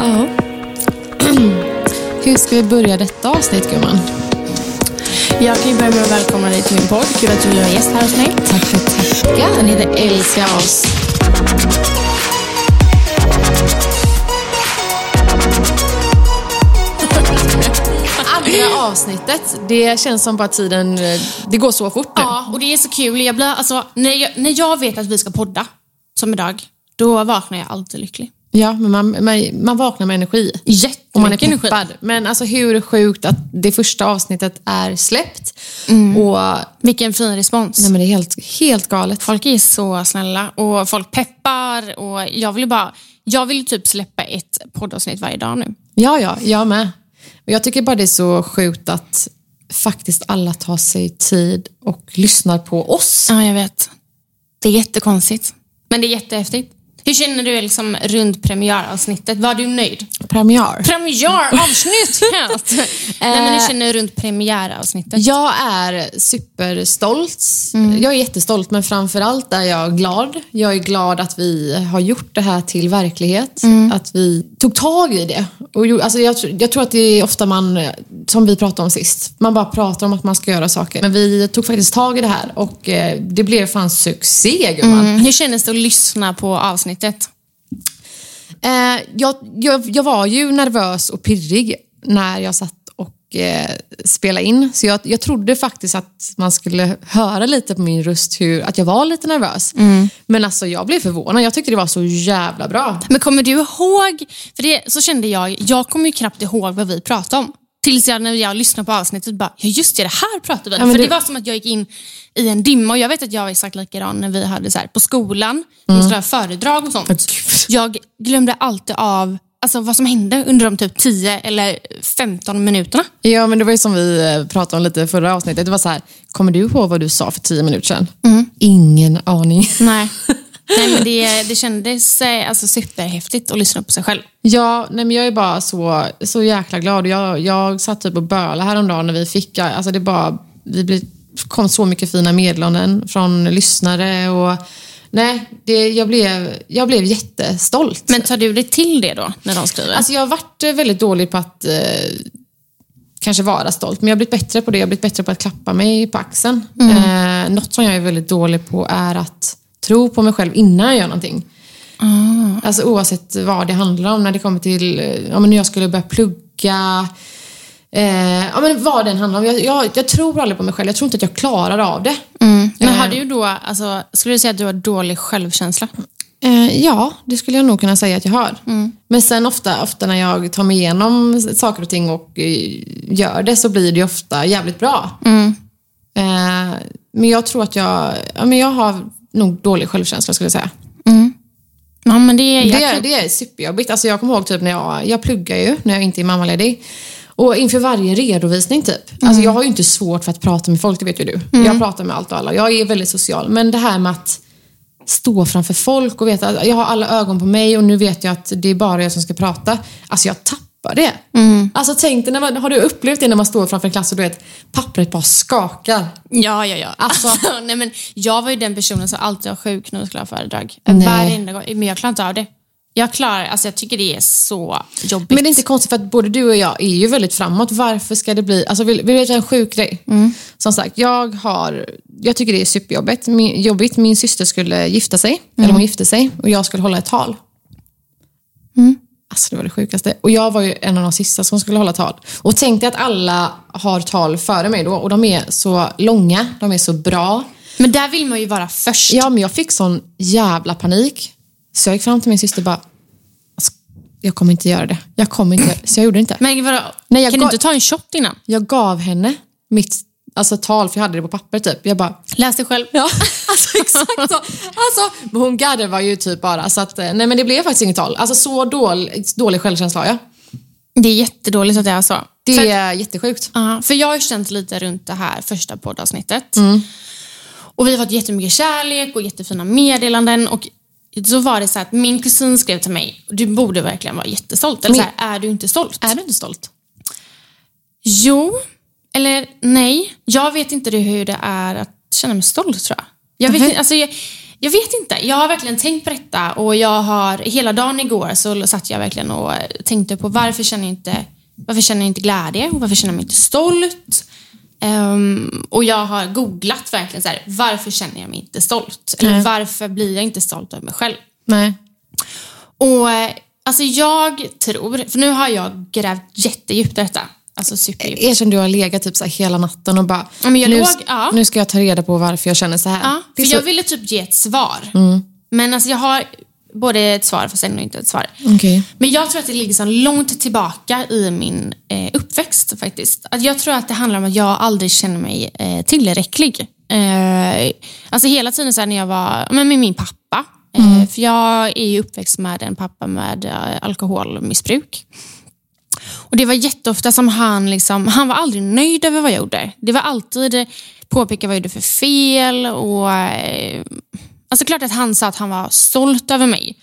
Ja. Hur ska vi börja detta avsnitt gumman? Jag kan ju börja med att välkomna dig till min podd. Kul att du vill vara gäst här hos mig. Tack för tackar. Den heter Älska oss. Andra avsnittet, det känns som bara tiden, eh, det går så fort nu. Ja, och det är så kul. Jag blir, alltså, när, jag, när jag vet att vi ska podda, som idag, då vaknar jag alltid lycklig. Ja, men man, man, man vaknar med energi. Jättemycket Och man är energi. peppad. Men alltså hur sjukt att det första avsnittet är släppt. Och Vilken fin respons. nej, men det är helt, helt galet. Folk är så snälla och folk peppar och jag vill bara, jag vill typ släppa ett poddavsnitt varje dag nu. Ja, ja, jag med. Jag tycker bara det är så sjukt att faktiskt alla tar sig tid och lyssnar på oss. Ja, jag vet. Det är jättekonstigt. Men det är jättehäftigt. Hur känner du liksom runt premiäravsnittet? Var du nöjd? Premiär. Premiäravsnitt! Helt. Nej, men hur känner du runt premiäravsnittet? Jag är superstolt. Jag är jättestolt, men framförallt är jag glad. Jag är glad att vi har gjort det här till verklighet. Att vi tog tag i det. Och, gjorde- alltså jag, jag tror att det är ofta man, som vi pratade om sist, man bara pratar om att man ska göra saker. Men vi tog faktiskt tag i det här och eh, det blev fan succé, gumman. Mm. Hur kändes det att lyssna på avsnittet? Eh, jag, jag, jag var ju nervös och pirrig när jag satt och eh, spelade in. Så jag, jag trodde faktiskt att man skulle höra lite på min röst hur, att jag var lite nervös. Men alltså jag blev förvånad. Jag tyckte det var så jävla bra. Men kommer du ihåg, för det, så kände jag, jag kommer ju knappt ihåg vad vi pratade om. Tills jag när jag lyssnade på avsnittet bara, ja just det, det här pratade vi om. Ja, För du- det var som att jag gick in i en dimma och jag vet att jag var exakt likadan när vi hade så här, på skolan, Mm. föredrag och sånt. Jag glömde alltid av alltså, vad som hände under de typ 10 eller 15 minuterna. Ja, men det var ju som vi eh, pratade om lite i förra avsnittet. Det var så här, kommer du ihåg vad du sa för tio minuter sedan? Ingen aning. Nej. Nej, men det, det kändes eh, alltså, superhäftigt att lyssna på sig själv. Ja, nej men jag är bara så, så jäkla glad. Jag, jag satt typ och bölade häromdagen när vi fick, alltså det bara, vi blev, kom så mycket fina meddelanden från lyssnare och nej, det, jag, blev, jag blev jättestolt. Men tar du dig till det då, när de skriver? Alltså jag har varit eh, väldigt dålig på att eh, kanske vara stolt, men jag har blivit bättre på det. Jag har blivit bättre på att klappa mig på axeln. Eh, något som jag är väldigt dålig på är att tro på mig själv innan jag gör någonting. Alltså oavsett vad det handlar om, när det kommer till, eh, ja men när jag skulle börja plugga, eh, ja men vad den handlar om. Jag, jag, jag tror aldrig på mig själv, jag tror inte att jag klarar av det. Men har du då, alltså, skulle du säga att du har dålig självkänsla? Eh, ja, det skulle jag nog kunna säga att jag har. Men sen ofta, ofta när jag tar mig igenom saker och ting och eh, gör det så blir det ofta jävligt bra. Eh, men jag tror att jag, ja, men jag har nog dålig självkänsla skulle jag säga. Ja, men det, är- Det, kan- det är superjobbigt. Alltså jag kommer ihåg typ när jag, jag pluggar ju när jag inte är mammaledig. Och inför varje redovisning typ. Alltså jag har ju inte svårt för att prata med folk, det vet ju du. Jag pratar med allt och alla. Jag är väldigt social. Men det här med att stå framför folk och veta att jag har alla ögon på mig och nu vet jag att det är bara jag som ska prata. Alltså jag tappar det. Alltså tänk dig, när man, har du upplevt det när man står framför en klass och du vet, pappret bara skakar? Ja, ja, ja. Alltså- Alltså, nej, men jag var ju den personen som alltid var sjuk när vi skulle ha föredrag. Varenda gång. Men jag klarade inte av det. Jag klarar, alltså jag tycker det är så jobbigt. Men det är inte konstigt för att både du och jag är ju väldigt framåt. Varför ska det bli... Alltså vill, vill veta en sjuk grej? Som sagt, jag har... Jag tycker det är superjobbigt. Min, jobbigt. Min syster skulle gifta sig, eller hon gifte sig, och jag skulle hålla ett tal. Alltså det var det sjukaste. Och jag var ju en av de sista som skulle hålla tal. Och tänk dig att alla har tal före mig då, och de är så långa, de är så bra. Men där vill man ju vara först. Ja, men jag fick sån jävla panik. Så jag gick fram till min syster och bara, "Alltså, jag kommer inte göra det. Jag kommer inte. Så jag gjorde det inte. Men vadå, Nej, jag kan gav- du inte ta en shot innan? Jag gav henne mitt alltså, tal, för jag hade det på papper typ. Jag bara, Läs det själv. ja, alltså exakt så. Alltså, men hon garvade ju typ bara. Så att, eh, nej men det blev faktiskt inget tal. Alltså så dålig, dålig självkänsla har jag. Det är jättedåligt att det är så. Det För, är jättesjukt. Ja, för jag har känt lite runt det här första poddavsnittet. Mm. Och vi har fått jättemycket kärlek och jättefina meddelanden. Och så var det så att min kusin skrev till mig, du borde verkligen vara jättestolt. Eller så här, är du inte stolt? Är du inte stolt? Jo, eller nej. Jag vet inte hur det är att känna mig stolt tror jag. Jag vet, Mhm. inte- alltså, jag, jag vet inte. Jag har verkligen tänkt på detta och jag har, hela dagen igår så satt jag verkligen och tänkte på varför känner jag inte, varför känner jag inte glädje och varför känner jag mig inte stolt? Ehm, och jag har googlat verkligen så här, varför känner jag mig inte stolt? Eller Nej. varför blir jag inte stolt över mig själv? Nej. Och eh, alltså jag tror, för nu har jag grävt jättedjupt i detta. Alltså superdjupt. Erkänn du har legat typ så hela natten och bara, Ja, nu, låg- ja. nu ska jag ta reda på varför jag känner så här. Ja, för så, jag ville typ ge ett svar. Men alltså jag har både ett svar fast ändå inte ett svar. Okej. Men jag tror att det ligger så långt tillbaka i min eh, uppväxt faktiskt. Att jag tror att det handlar om att jag aldrig känner mig eh, tillräcklig. Eh, alltså hela tiden så när jag var men med min pappa. Eh, för jag är ju uppväxt med en pappa med eh, alkoholmissbruk. Och Det var jätteofta som han, liksom, han var aldrig nöjd över vad jag gjorde. Det var alltid påpeka vad jag gjorde för fel. Och, eh, alltså klart att han sa att han var stolt över mig.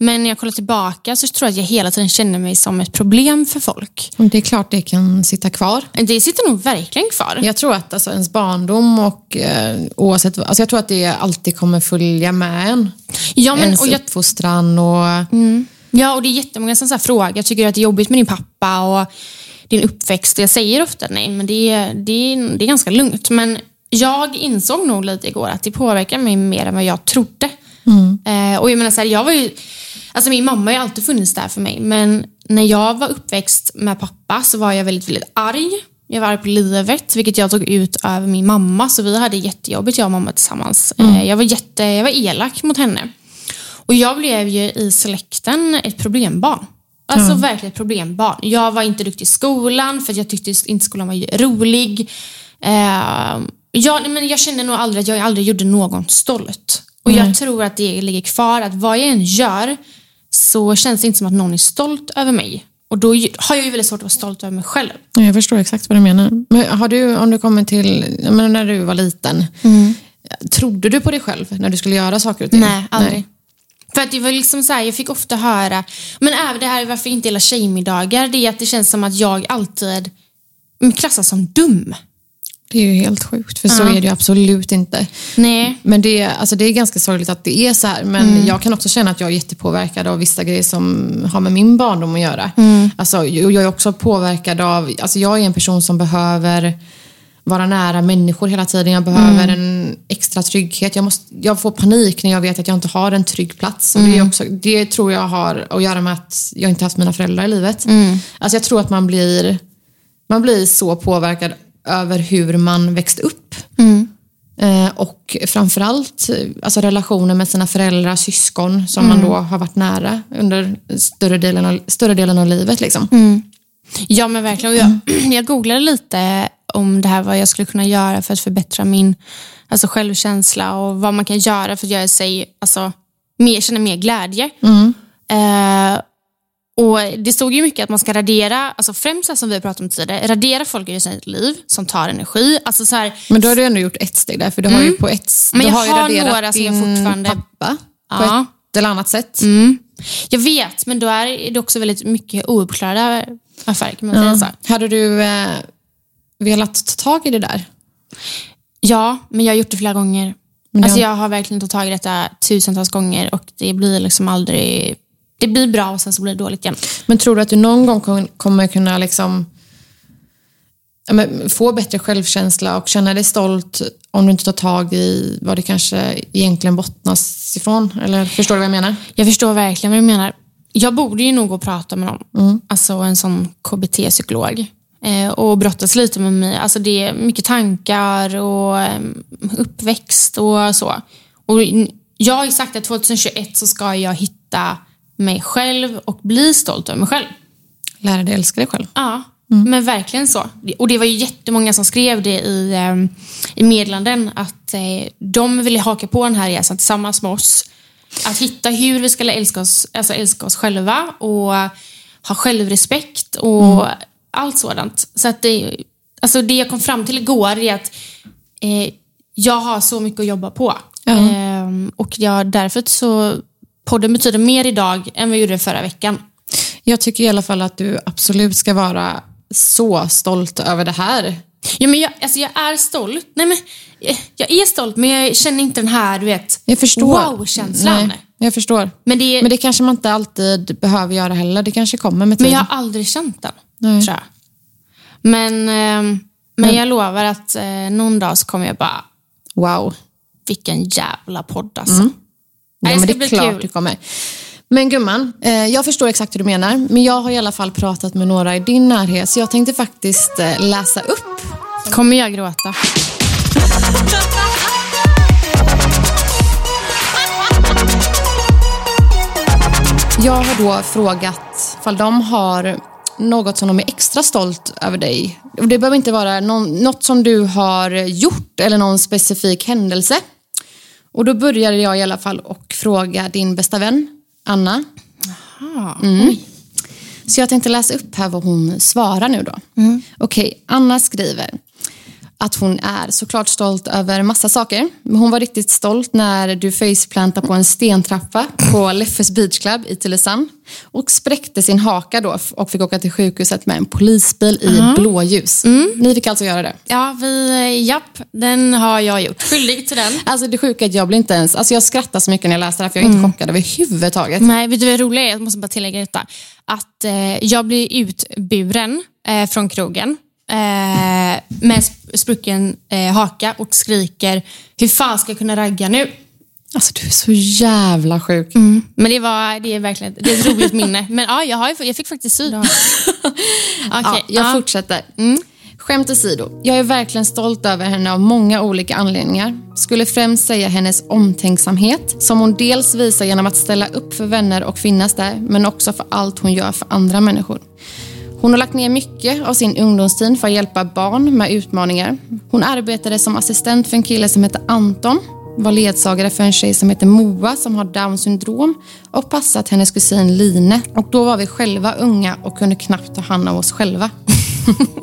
Men när jag kollar tillbaka så tror jag att jag hela tiden känner mig som ett problem för folk. Och Det är klart det kan sitta kvar. Det sitter nog verkligen kvar. Jag tror att alltså, ens barndom och eh, oavsett, alltså, jag tror att det alltid kommer följa med en. Ja, men, ens och jag, uppfostran och... ja, och det är jättemånga som så här frågar, tycker du att det är jobbigt med din pappa och din uppväxt? Jag säger ofta nej, men det är, det är, det är ganska lugnt. Men jag insåg nog lite igår att det påverkar mig mer än vad jag trodde. Eh, och jag menar så här, jag var ju, alltså min mamma har ju alltid funnits där för mig, men när jag var uppväxt med pappa så var jag väldigt, väldigt arg. Jag var arg på livet, vilket jag tog ut över min mamma, så vi hade jättejobbigt jag och mamma tillsammans. Eh, jag, var jätte, jag var elak mot henne. Och jag blev ju i släkten ett problembarn. Alltså verkligen ett problembarn. Jag var inte duktig i skolan för jag tyckte inte skolan var rolig. Eh, jag, nej, men jag kände nog aldrig att jag aldrig gjorde någon stolt. Och jag tror att det ligger kvar, att vad jag än gör så känns det inte som att någon är stolt över mig. Och då har jag ju väldigt svårt att vara stolt över mig själv. Ja, Jag förstår exakt vad du menar. Men har du, om du kommer till, menar, när du var liten, trodde du på dig själv när du skulle göra saker och ting? Nej, aldrig. För att det var liksom så här, jag fick ofta höra, men även det här varför jag inte gillar tjejmiddagar, det är att det känns som att jag alltid klassas som dum. Det är ju helt sjukt, för så är det ju absolut inte. Nej. Men det, är- alltså det är ganska sorgligt att det är så här. Men jag kan också känna att jag är jättepåverkad av vissa grejer som har med min barndom att göra. Alltså, jag jag är också påverkad av... Alltså jag är en person som behöver vara nära människor hela tiden. Jag behöver en extra trygghet. Jag, måste, jag får panik när jag vet att jag inte har en trygg plats. Och det, också, det tror jag har att göra med att jag inte haft mina föräldrar i livet. Alltså jag tror att man blir, man blir så påverkad över hur man växte upp. Eh, och framförallt alltså relationer med sina föräldrar, syskon som man då har varit nära under större delen av, större delen av livet. Liksom. Ja men verkligen. Jag, jag googlade lite om det här vad jag skulle kunna göra för att förbättra min alltså, självkänsla och vad man kan göra för att göra sig, alltså, mer, känna mer glädje. Eh, och Det stod ju mycket att man ska radera, alltså främst som vi har pratat om tidigare, radera folk i sitt liv som tar energi. Alltså så här, Men då har du ändå gjort ett steg där, för du har ju på ett Men jag har ju har raderat några som jag fortfarande- pappa på Ja. ett eller annat sätt. jag vet, men då är det också väldigt mycket ouppklarade affärer kan man säga så. Hade du eh, velat ta tag i det där? Ja, men jag har gjort det flera gånger. Men Alltså jag- har verkligen tagit tag i detta tusentals gånger och det blir liksom aldrig det blir bra och sen så blir det dåligt igen. Men tror du att du någon gång kom- kommer kunna liksom få bättre självkänsla och känna dig stolt om du inte tar tag i vad det kanske egentligen bottnas ifrån? Eller förstår du vad jag menar? Jag förstår verkligen vad du menar. Jag borde ju nog gå och prata med någon. Alltså en sån KBT-psykolog. Eh, och brottas lite med mig. Alltså det är mycket tankar och eh, uppväxt och så. Och jag har ju sagt att 2021 så ska jag hitta mig själv och bli stolt över mig själv. Lära dig älska dig själv. Ja, men verkligen så. Och det var ju jättemånga som skrev det i, eh, i meddelanden att eh, de ville haka på den här resan tillsammans med oss. Att hitta hur vi ska älska oss, alltså älska oss själva och ha självrespekt och allt sådant. Så att det, alltså det jag kom fram till igår är att eh, jag har så mycket att jobba på. Ja. Ehm, och jag, därför så podden betyder mer idag än vad jag gjorde förra veckan. Jag tycker i alla fall att du absolut ska vara så stolt över det här. Ja, men jag, alltså jag är stolt. Nej, men, eh, jag är stolt, men jag känner inte den här, du vet, wow-känslan. Jag förstår. Men, det, Men det kanske man inte alltid behöver göra heller. Det kanske kommer med men tiden. jag har aldrig känt den, Nej. tror jag. Men, ehm, men jag lovar att eh, någon dag så kommer jag bara, Wow. vilken jävla podd alltså. Ja, Nej, det men det är klart kul. du kommer. Men gumman, eh, jag förstår exakt hur du menar. Men jag har i alla fall pratat med några i din närhet. Så jag tänkte faktiskt eh, läsa upp. Kommer jag gråta? Jag har då frågat ifall de har något som de är extra stolt över dig. Och Det behöver inte vara någon, något som du har gjort eller någon specifik händelse. Och då började jag i alla fall och fråga din bästa vän, Anna. Mm. Så jag tänkte läsa upp här vad hon svarar nu då. Okej, Anna skriver att hon är såklart stolt över massa saker. Hon var riktigt stolt när du faceplantade på en stentrappa på Leffes Beach Club i Tylösand och spräckte sin haka då och fick åka till sjukhuset med en polisbil i blåljus. Ni fick alltså göra det. Ja, vi, eh, japp, den har jag gjort. Skyldig till den. Alltså det sjuka är att jag blir inte ens, alltså jag skrattar så mycket när jag läste det här för jag är inte chockad överhuvudtaget. Nej, vet du vad det roliga är? Jag måste bara tillägga detta. Att eh, jag blir utburen eh, från krogen eh, med sp- sprucken eh, haka och skriker hur fan ska jag kunna ragga nu? Alltså du är så jävla sjuk. Men det, var, det är verkligen det är ett roligt minne. Men ja, jag, har, jag fick faktiskt syn. Okej, Ja, jag ja. fortsätter. Skämt åsido, jag är verkligen stolt över henne av många olika anledningar. Skulle främst säga hennes omtänksamhet, som hon dels visar genom att ställa upp för vänner och finnas där, men också för allt hon gör för andra människor. Hon har lagt ner mycket av sin ungdomstid för att hjälpa barn med utmaningar. Hon arbetade som assistent för en kille som heter Anton, var ledsagare för en tjej som heter Moa som har down syndrom och passat hennes kusin Line. Och då var vi själva unga och kunde knappt ta hand om oss själva.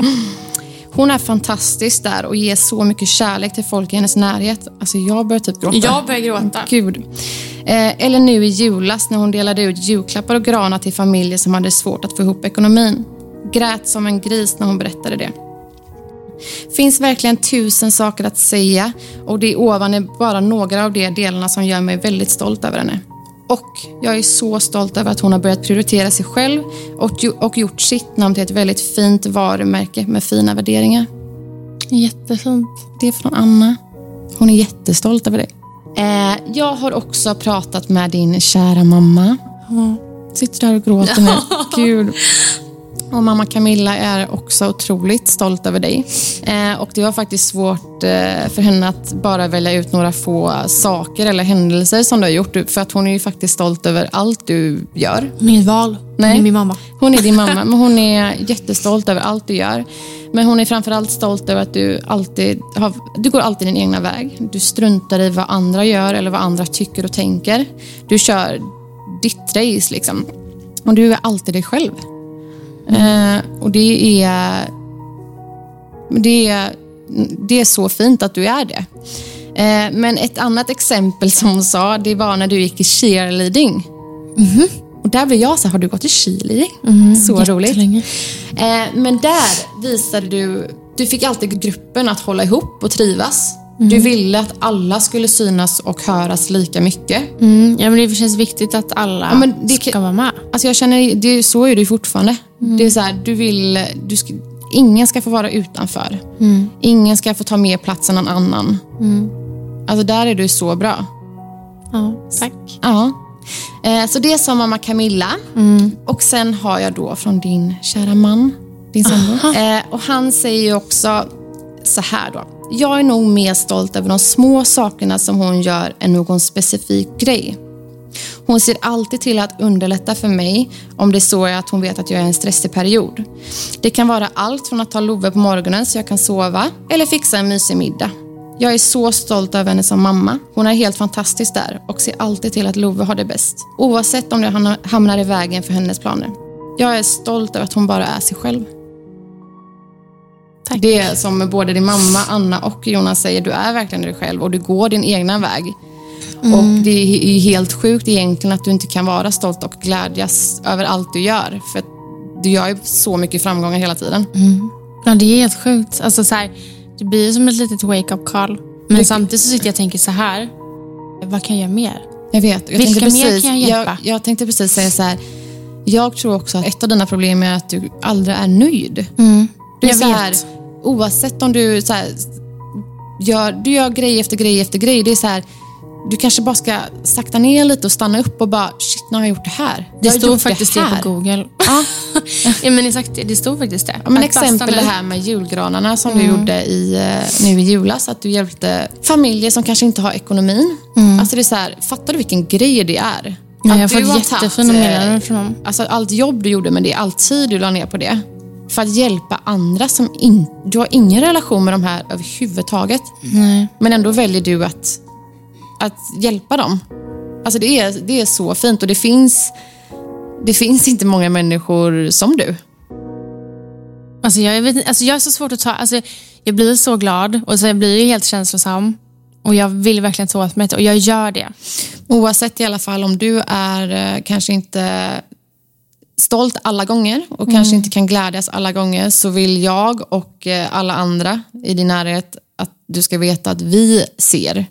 Hon är fantastisk där och ger så mycket kärlek till folk i hennes närhet. Alltså jag börjar typ gråta. Jag börjar gråta. Gud. Eh, eller nu i julas när hon delade ut julklappar och granar till familjer som hade svårt att få ihop ekonomin. Grät som en gris när hon berättade det. Finns verkligen tusen saker att säga och det ovan är bara några av de delarna som gör mig väldigt stolt över henne. Och jag är så stolt över att hon har börjat prioritera sig själv och, gjort sitt namn till ett väldigt fint varumärke med fina värderingar. Jättefint. Det är från Anna. Hon är jättestolt över dig. Eh, jag har också pratat med din kära mamma. Sitter där och gråter nu. Gud. Och mamma Camilla är också otroligt stolt över dig. Eh, och det var faktiskt svårt eh, för henne att bara välja ut några få saker eller händelser som du har gjort. För att hon är ju faktiskt stolt över allt du gör. Hon inget val. Hon Nej. är min mamma. Hon är din mamma, men hon är jättestolt över allt du gör. Men hon är framförallt stolt över att du alltid har, du går alltid din egna väg. Du struntar i vad andra gör eller vad andra tycker och tänker. Du kör ditt race liksom. Och du är alltid dig själv. Eh, och det är, det är, det är så fint att du är det. Eh, men ett annat exempel som hon sa, det var när du gick i cheerleading. Och där blev jag så här, har du gått i cheerleading? så roligt. Eh, men där visade du, du fick alltid gruppen att hålla ihop och trivas. Du ville att alla skulle synas och höras lika mycket. Mm. Ja, men det känns viktigt att alla Ja, det ska vara med. Alltså jag känner, det, så är det ju fortfarande. Det är så här, du vill, du ska, ingen ska få vara utanför. Ingen ska få ta mer plats än någon annan. Alltså där är du så bra. Ja, tack. Ja. Eh, så det sa mamma Camilla. Och sen har jag då från din kära man, din sambo. Eh, och han säger ju också så här då. Jag är nog mer stolt över de små sakerna som hon gör än någon specifik grej. Hon ser alltid till att underlätta för mig om det är så att hon vet att jag är i en stressig period. Det kan vara allt från att ta Love på morgonen så jag kan sova eller fixa en mysig middag. Jag är så stolt över henne som mamma. Hon är helt fantastisk där och ser alltid till att Love har det bäst. Oavsett om det hamnar- hamnar i vägen för hennes planer. Jag är stolt över att hon bara är sig själv. Tack. Det är som både din mamma, Anna och Jonas säger, du är verkligen dig själv och du går din egna väg. Och det är ju helt sjukt egentligen att du inte kan vara stolt och glädjas över allt du gör. För att du gör ju så mycket framgångar hela tiden. Ja, det är helt sjukt. Alltså, så här, det blir som ett litet wake-up call. Men samtidigt så sitter jag och tänker så här. Vad kan jag göra mer? Jag vet. Jag Vilka tänkte mer precis, kan jag hjälpa? Jag, jag tänkte precis säga så här. Jag tror också att ett av dina problem är att du aldrig är nöjd. Du är Mm. Jag så här, vet. oavsett om du så här, gör, du gör grej efter grej efter grej. Det är så här, du kanske bara ska sakta ner lite och stanna upp och bara, shit, nu har jag gjort det här. Det stod faktiskt det, här. på Google. Ja. ja, men exakt, det det stod faktiskt det. Ja, men exempel det här med julgranarna som du gjorde i, eh, nu i julas. Att du hjälpte familjer som kanske inte har ekonomin. Alltså det är så här, fattar du vilken grej det är? Ja, Att jag har fått jättefina eh, meddelanden från dem. Alltså allt jobb du gjorde med det, all tid du la ner på det. För att hjälpa andra som inte... Du har ingen relation med de här överhuvudtaget. Nej. Men ändå väljer du att, att hjälpa dem. Alltså det är, det är så fint och det finns, det finns inte många människor som du. Alltså jag, vet, alltså jag är så svårt att ta... Alltså jag blir så glad och så jag blir ju helt känslosam. Och jag vill verkligen ta åt mig det och jag gör det. Oavsett i alla fall om du är eh, kanske inte stolt alla gånger och kanske inte kan glädjas alla gånger så vill jag och eh, alla andra i din närhet du ska veta att vi ser.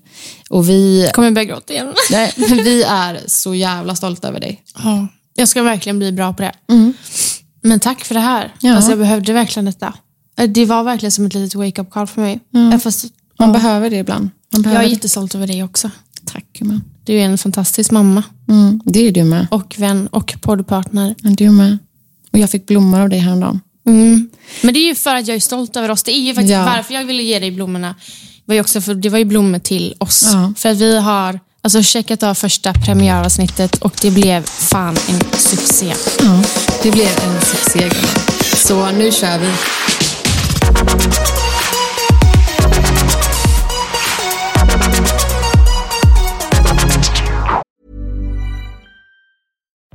Och vi, Kommer börja gråta igen? nej, vi är så jävla stolta över dig. Ja, jag ska verkligen bli bra på det. Men tack för det här. Ja. Alltså jag behövde verkligen detta. Eh, Det var verkligen som ett litet wake-up call för mig. Eh, Fast, Man behöver det ibland. Man jag behöver är jättestolt över dig också. Tack gumman. Du är en fantastisk mamma Mm, det är du med. och vän och poddpartner. Du med. Och jag fick blommor av dig häromdagen. Mm. Men det är ju för att jag är stolt över oss. Det är ju faktiskt Ja. varför jag ville ge dig blommorna. Var ju också för, det var ju blommor till oss. Ja. För att vi har alltså, checkat av första premiäravsnittet och det blev fan en succé. Ja, det blev en succé. Så nu kör vi.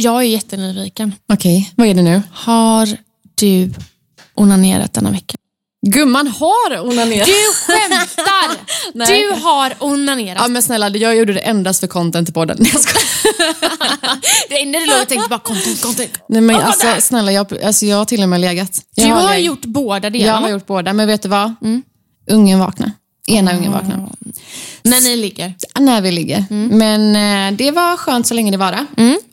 jag är jättenyfiken. Okej, vad är det nu? Har du onanerat denna vecka? Gumman har onanerat. Du skämtar! Nej. du har onanerat. Ja men snälla, jag gjorde det endast för content i podden. Jag skojar. det enda du låg och tänkte bara content, content. Nej men Åh, alltså där. snälla, jag, alltså, jag har till och med legat. Du Jag har legat. gjort båda Jag delarna. har gjort båda, men vet du vad? Ungen vaknar. Ena ungen vaknar. När ni ligger. När vi ligger. Men eh, det var skönt så länge det varade.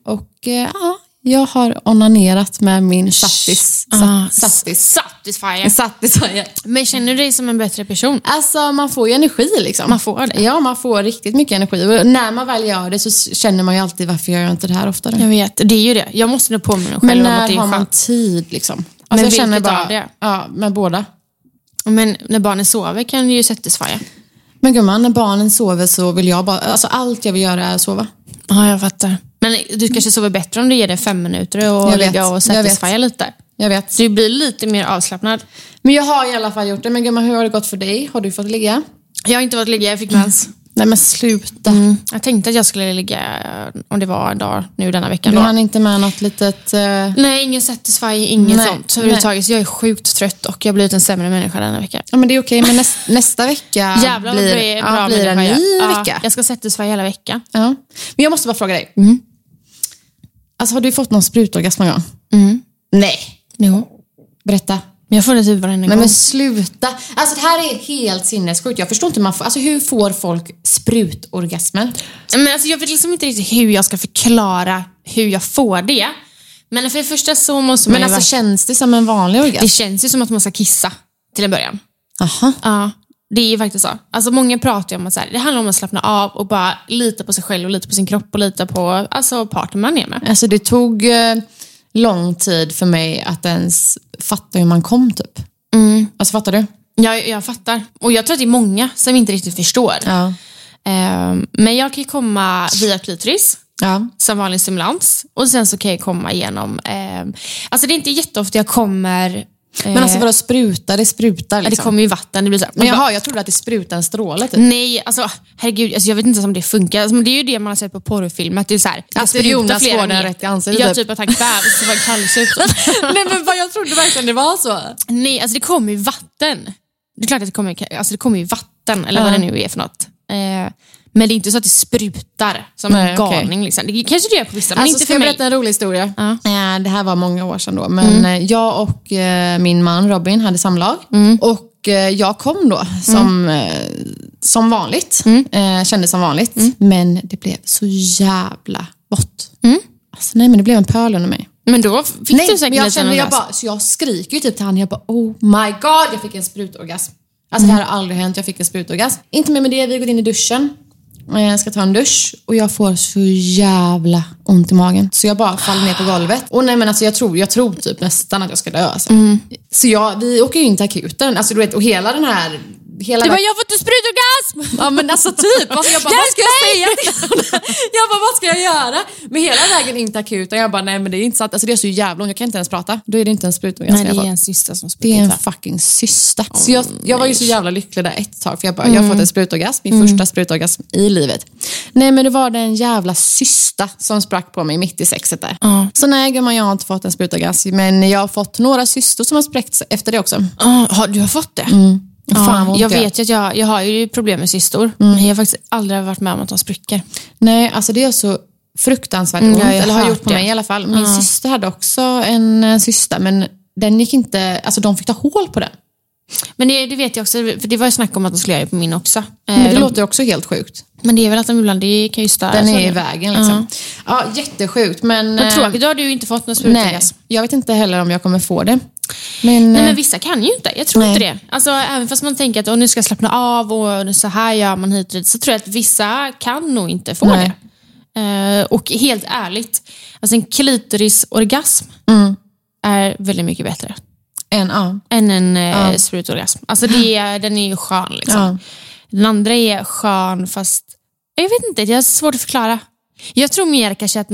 Och eh, ja, Jag har onanerat med min sattis. Ah, Sa- sattis. Satisfyer. Satisfyer. Men känner du dig som en bättre person? Alltså man får ju energi liksom. Man får det. Ja, man får riktigt mycket energi. Och när man väl gör det så känner man ju alltid varför gör jag inte det här oftare. Jag vet, det är ju det. Jag måste nog påminna mig Men själv om att när det är har man tid liksom? Men Alltså, jag känner vilket bara, av det? Ja, med båda. Men när barnen sover kan du ju satisfya. Men gumman, när barnen sover så vill jag bara, alltså allt jag vill göra är att sova. Ja, jag fattar. Men du kanske sover bättre om du ger det fem minuter och Jag vet, ligga och satisfya lite. Jag vet. Så du blir lite mer avslappnad. Men jag har i alla fall gjort det. Men gumman, hur har det gått för dig? Har du fått ligga? Jag har inte varit ligga, jag fick mens. Nej men sluta. Jag tänkte att jag skulle ligga om det var en dag nu denna veckan. Du hann inte med något litet... eh, Nej, ingen satisfy, inget Nej, sånt överhuvudtaget. Så jag är sjukt trött och jag har blivit en sämre människa denna vecka. Ja men det är okej, men näs, nästa vecka Jävlar blir, bra är ja, bra blir en ny. Ja, vecka. Jag ska satisfy hela veckan. Ja. Men jag måste bara fråga dig. Alltså har du fått någon sprutorgasm någon gång? Mm. Nej. Jo. Berätta. Men jag får det typ varenda Nej gång. men sluta. Alltså det här är helt sinnessjukt. Jag förstår inte hur man får, alltså hur får folk sprutorgasmer? Men alltså, jag vet liksom inte riktigt hur jag ska förklara hur jag får det. Men för det första så måste man Men ju alltså vara- känns det som en vanlig orgasm? Det känns ju som att man ska kissa till en början. Aha. Ja, det är ju faktiskt så. Alltså många pratar ju om att så här, det handlar om att slappna av och bara lita på sig själv och lita på sin kropp och lita på alltså, partnern man är med. Alltså det tog eh, lång tid för mig att ens fatta hur man kom typ. Alltså fattar du? Jag, jag fattar. Och jag tror att det är många som inte riktigt förstår. Ja. Ehm, men jag kan ju komma via klitoris Ja. som vanlig stimulans och sen så kan jag komma igenom... ehm, alltså det är inte jätteofta jag kommer... Men alltså vadå spruta? Det sprutar Ja, liksom. det kommer ju vatten. Det blir så här, Men bara, jaha, jag trodde att det sprutade en stråle typ. Nej, alltså herregud, alltså, jag vet inte ens om det funkar. Alltså, det är ju det man har sett på porrfilm, att det är så här, det sprutar Jonas flera får den rätt i ansiktet, Ja, typ. typ att han kvävs, det var kallsup. Nej men vad jag trodde verkligen det var så. Nej, alltså det kommer ju vatten. Det är klart att det kommer, alltså, det kommer ju vatten, eller vad Ja. det nu är för något. Eh, men det är inte så att det sprutar som Nej, en galning. Liksom. Det kanske det gör på vissa, men Alltså, inte ska för jag mig. berätta en rolig historia? Ja. Eh, Det här var många år sedan då. Men eh, jag och eh, min man Robin hade samlag. Och eh, jag kom då som, eh, som vanligt. Eh, Kände som vanligt. Men det blev så jävla vått. Alltså, nej men det blev en pöl under mig. Men då fick Nej, du säkert men jag kände, jag bara, så jag skriker ju typ till honom. Jag bara, oh my god, jag fick en sprutorgasm. Alltså det här har aldrig hänt, jag fick en sprutorgasm. Inte mer med det, vi går in i duschen. Jag ska ta en dusch och jag får så jävla ont i magen. Så jag bara faller ner på golvet. Och nej men alltså jag tror, jag tror typ nästan att jag ska dö. Alltså. Så jag, vi åker ju in till akuten. Alltså du vet, och hela den här... Hela Du den- bara, jag har fått en sprutorgasm! Ja men alltså typ. Alltså, jag bara, vad ska jag säga till? Jag bara, vad ska jag göra? Men hela vägen in till akuten, jag bara, nej men det är inte sant. Alltså det är så jävla ont, jag kan inte ens prata. Då är det inte en sprutorgasm Nej, jag det är en syster som Det är sprutar. en fucking cysta. så jag, jag var ju så jävla lycklig där ett tag, för jag bara, jag Mm. har fått en sprutorgasm, min första sprutorgasm i livet. Nej men det var det en jävla cysta som sprack på mig mitt i sexet där. Ja. Så nej gumman, jag har inte fått en sprutorgasm, men jag har fått några cystor som har spräckts efter det också. Har, du har fått det? Fan, ont jag vet ju att jag, jag har ju problem med cystor, men jag har faktiskt aldrig varit med om att de spricker. Nej, alltså det är så fruktansvärt Mm, ont, ja, eller har gjort på det. mig i alla fall. Min syster hade också en eh, cysta, men den gick inte, alltså de fick ta hål på den. Men det, det vet jag också, för det var ju snack om att de skulle göra det på min också. Eh, Men det de, låter också helt sjukt. men det är väl att de ibland, det kan ju störa. Den är i vägen liksom. Ja, jättesjukt men... Men eh, tråkigt, då har du ju inte fått någon Nej, sprutorgasm. jag vet inte heller om jag kommer få det. Men, Nej eh, men vissa kan ju inte, jag tror Nej. inte det. Alltså, även fast man tänker att "Åh, nu ska jag slappna av och så här gör man hit och dit, så tror jag att vissa kan nog inte få Nej. det. Eh, och helt ärligt, alltså en klitorisorgasm Mm. är väldigt mycket bättre en, ja. än en eh, sprutorgasm. Alltså det, den är ju skön liksom. Ja. Den andra är skön fast, jag vet inte, det är svårt att förklara. Jag tror mer kanske att,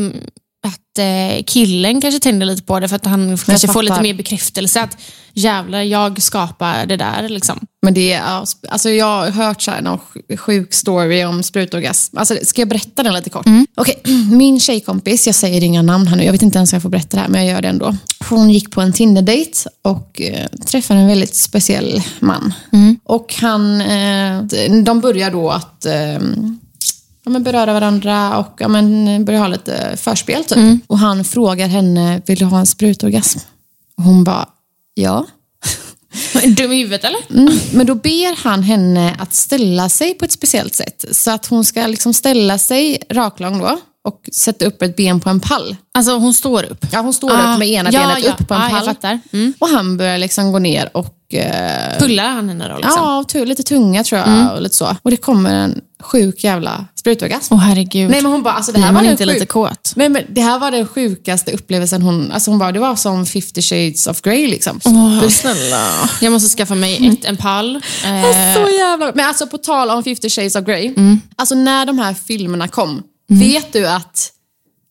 att eh, killen kanske tänder lite på det för att han kanske får lite fattar. mer bekräftelse att jävlar, jag skapar det där. Liksom. Men det är, alltså jag har hört så här, någon sj- sjuk story om sprutorgasm. Alltså, ska jag berätta den lite kort? Okej, min tjejkompis, jag säger inga namn här nu, jag vet inte ens om jag får berätta det här, men jag gör det ändå. Hon gick på en Tinder-date och eh, träffade en väldigt speciell man. Och han, eh, de börjar då att eh, ja, men beröra varandra och ja, men, börjar ha lite förspel. Typ. Och han frågar henne, vill du ha en sprutorgasm? Och hon bara, ja. Dum i huvudet eller? Mm, men då ber han henne att ställa sig på ett speciellt sätt. Så att hon ska liksom ställa sig raklång då. och sätter upp ett ben på en pall. Alltså hon står upp. Ja, hon står Ah, upp med ena ja, benet ja. upp på en jag pall. Mm. Och han börjar liksom gå ner och... Eh, Pullar han henne då liksom? ja, lite tunga tror jag. Och, lite så. och det kommer en sjuk jävla sprutorgasm. Åh herregud. Nej men hon bara, alltså det Blir här var man den inte sjuk- lite kåt? Nej men det här var den sjukaste upplevelsen hon, alltså hon bara, det var som 50 shades of Grey liksom. Åh, snälla. Jag måste skaffa mig ett, en pall. Eh, Så jävla Men alltså på tal om 50 shades of Grey. Alltså när de här filmerna kom, vet du att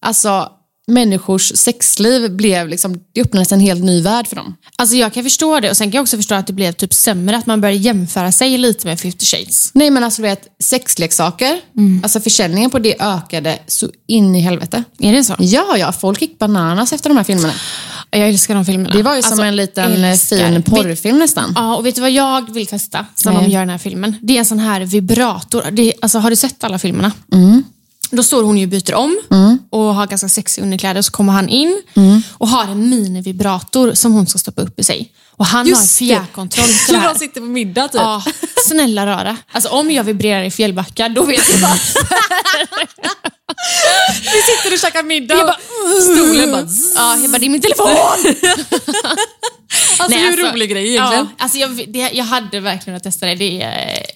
alltså, människors sexliv blev liksom, det öppnades en helt ny värld för dem. alltså jag kan förstå det och sen kan jag också förstå att det blev typ sämre, att man började jämföra sig lite med 50 shades. Nej men alltså du vet, sexleksaker, alltså försäljningen på det ökade så in i helvete. Är det så? Ja, ja, folk gick bananas efter de här filmerna. Jag älskar de filmerna. Det var ju som Alltså, en liten älskar. fin porrfilm nästan. Ja, och vet du vad jag vill testa som Nej. de gör i den här filmen? Det är en sån här vibrator. Det, alltså, har du sett alla filmerna? Då står hon ju och byter om och har ganska sexiga underkläder. Så kommer han in och har en minivibrator som hon ska stoppa upp i sig. Och han har Just det. fjärrkontroll det här. sitter på middag typ. Ja, snälla rara. Alltså om jag vibrerar i Fjällbacka, då vet jag bara... Vi sitter och käkar middag bara, stolen bara... ja, jag bara, det är min telefon! Alltså Nej, hur rolig grej egentligen. Ja, alltså jag, det, jag hade verkligen velat testa det. det,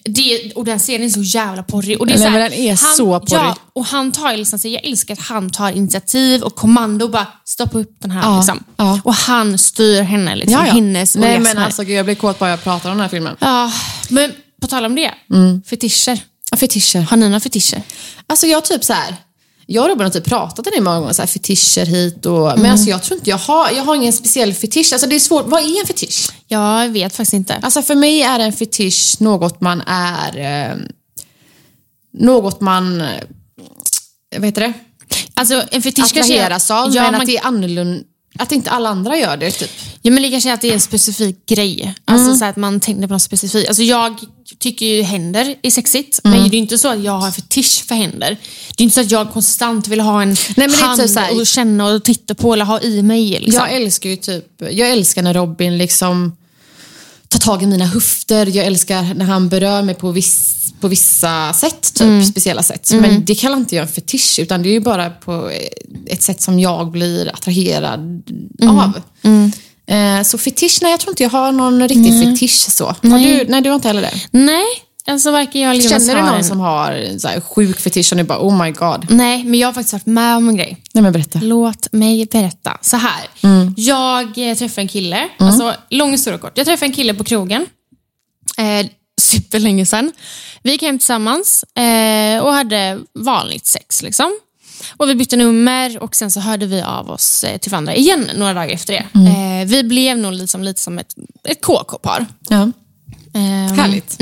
det och den serien är så jävla porrig. Och det är Nej, så här, men den är han, så porrig. Ja, och han tar liksom, så jag älskar att han tar initiativ och kommando och bara stoppa upp den här. Ja, liksom. ja. Och han styr henne, liksom, hennes Nej orgasmer. men alltså gud, jag blir kåt bara jag pratar om den här filmen. ja, men på tal om det, Mm. fetischer. Ja, fetischer. Har ni några fetischer? Alltså jag typ så här. Jag och Robin har typ pratat om det många gånger, så här, fetischer hit och... Men alltså jag tror inte jag har, jag har ingen speciell fetisch. Alltså det är svårt, vad är en fetisch? Jag vet faktiskt inte. Alltså för mig är en fetisch något man är... Eh, något man... Eh, vad heter det? Alltså en fetisch kanske Attraheras av, ja, men man, att det är annorlunda. Att inte alla andra gör det, typ. Ja, men det kanske är att det är en specifik grej. Alltså så här att man tänker på något specifikt. Alltså jag tycker ju händer är sexigt, men det är inte så att jag har fetisch för händer. Det är inte så att jag konstant vill ha en det är hand typ så här- och känna och titta på eller ha i mig. Liksom. Jag älskar ju typ, jag älskar när Robin liksom tar tag i mina höfter. Jag älskar när han berör mig på, viss, på vissa sätt, typ speciella sätt. Men det kallar inte jag en fetisch, utan det är ju bara på ett sätt som jag blir attraherad av. Eh, Så fetisch, nej jag tror inte jag har någon riktig fetisch så. Har Nej. du, nej, du har inte heller det? Nej, alltså varken jag eller Jonas Känner du någon en- som har så här sjuk fetisch och du bara oh my god? Nej, men jag har faktiskt varit med om en grej. Nej men berätta. Låt mig berätta. Så här. Mm. Jag eh, träffade en kille, alltså lång historia kort. Jag träffade en kille på krogen. Eh, superlänge sedan. Vi gick hem tillsammans eh, och hade vanligt sex. liksom. Och Vi bytte nummer och sen så hörde vi av oss eh, till varandra igen några dagar efter det. Mm. Eh, vi blev nog liksom lite som ett, ett KK-par. Ja. Ehm, Härligt.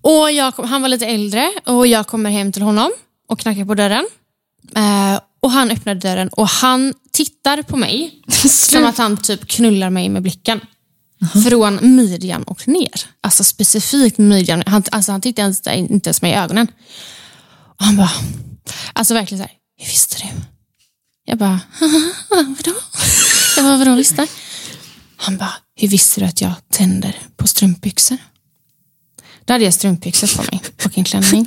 och jag han var lite äldre och jag kommer hem till honom och knackar på dörren. Eh, och Han öppnar dörren och han tittar på mig som att han typ knullar mig med blicken. Från midjan och ner. Alltså specifikt midjan. Han, alltså, han tittade ens, inte ens mig i ögonen. Och han bara, alltså verkligen så här, hur visste du? Jag bara, vadå? Jag bara, vadå visste? Han bara, hur visste du att jag tänder på strumpbyxor? Då hade jag strumpbyxor på mig och en klänning.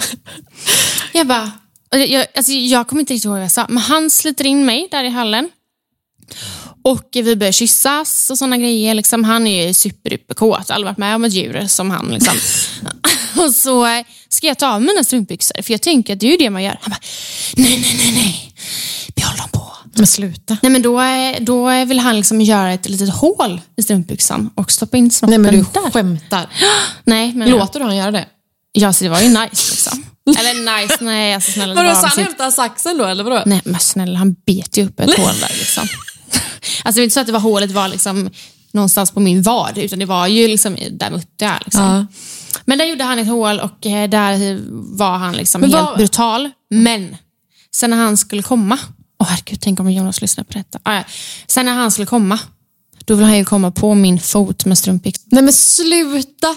Jag bara, jag, jag, alltså jag kommer inte riktigt ihåg vad jag sa, men han sliter in mig där i hallen. Och vi börjar kyssas och sådana grejer. Liksom. Han är ju superduperkåt. Aldrig varit med om ett djur som han. Liksom. och så eh, ska jag ta av mina strumpbyxor, för jag tänker att det är ju det man gör. Han bara, nej, nej, nej, nej. Behåll dem på. Men sluta. Nej, men då, eh, då vill han liksom göra ett litet hål i strumpbyxan och stoppa in Nej snoppen men du där. skämtar. Nej, men, Låter du han göra det? Ja, så det var ju nice liksom. Eller nice, nej alltså snälla. Vadå, så han hämtar saxen då eller vadå? Nej men snälla, han bet ju upp ett hål där liksom. Alltså det är inte så att det var hålet var liksom någonstans på min vad, utan det var ju liksom där uppe. Är, liksom. Ja. Men där gjorde han ett hål och eh, där var han liksom Men helt brutal. Men sen när han skulle komma, åh herregud, tänk om Jonas lyssnar på detta. Ah, ja. Sen när han skulle komma, då vill han ju komma på min fot med strumpbyxor. Nej men sluta!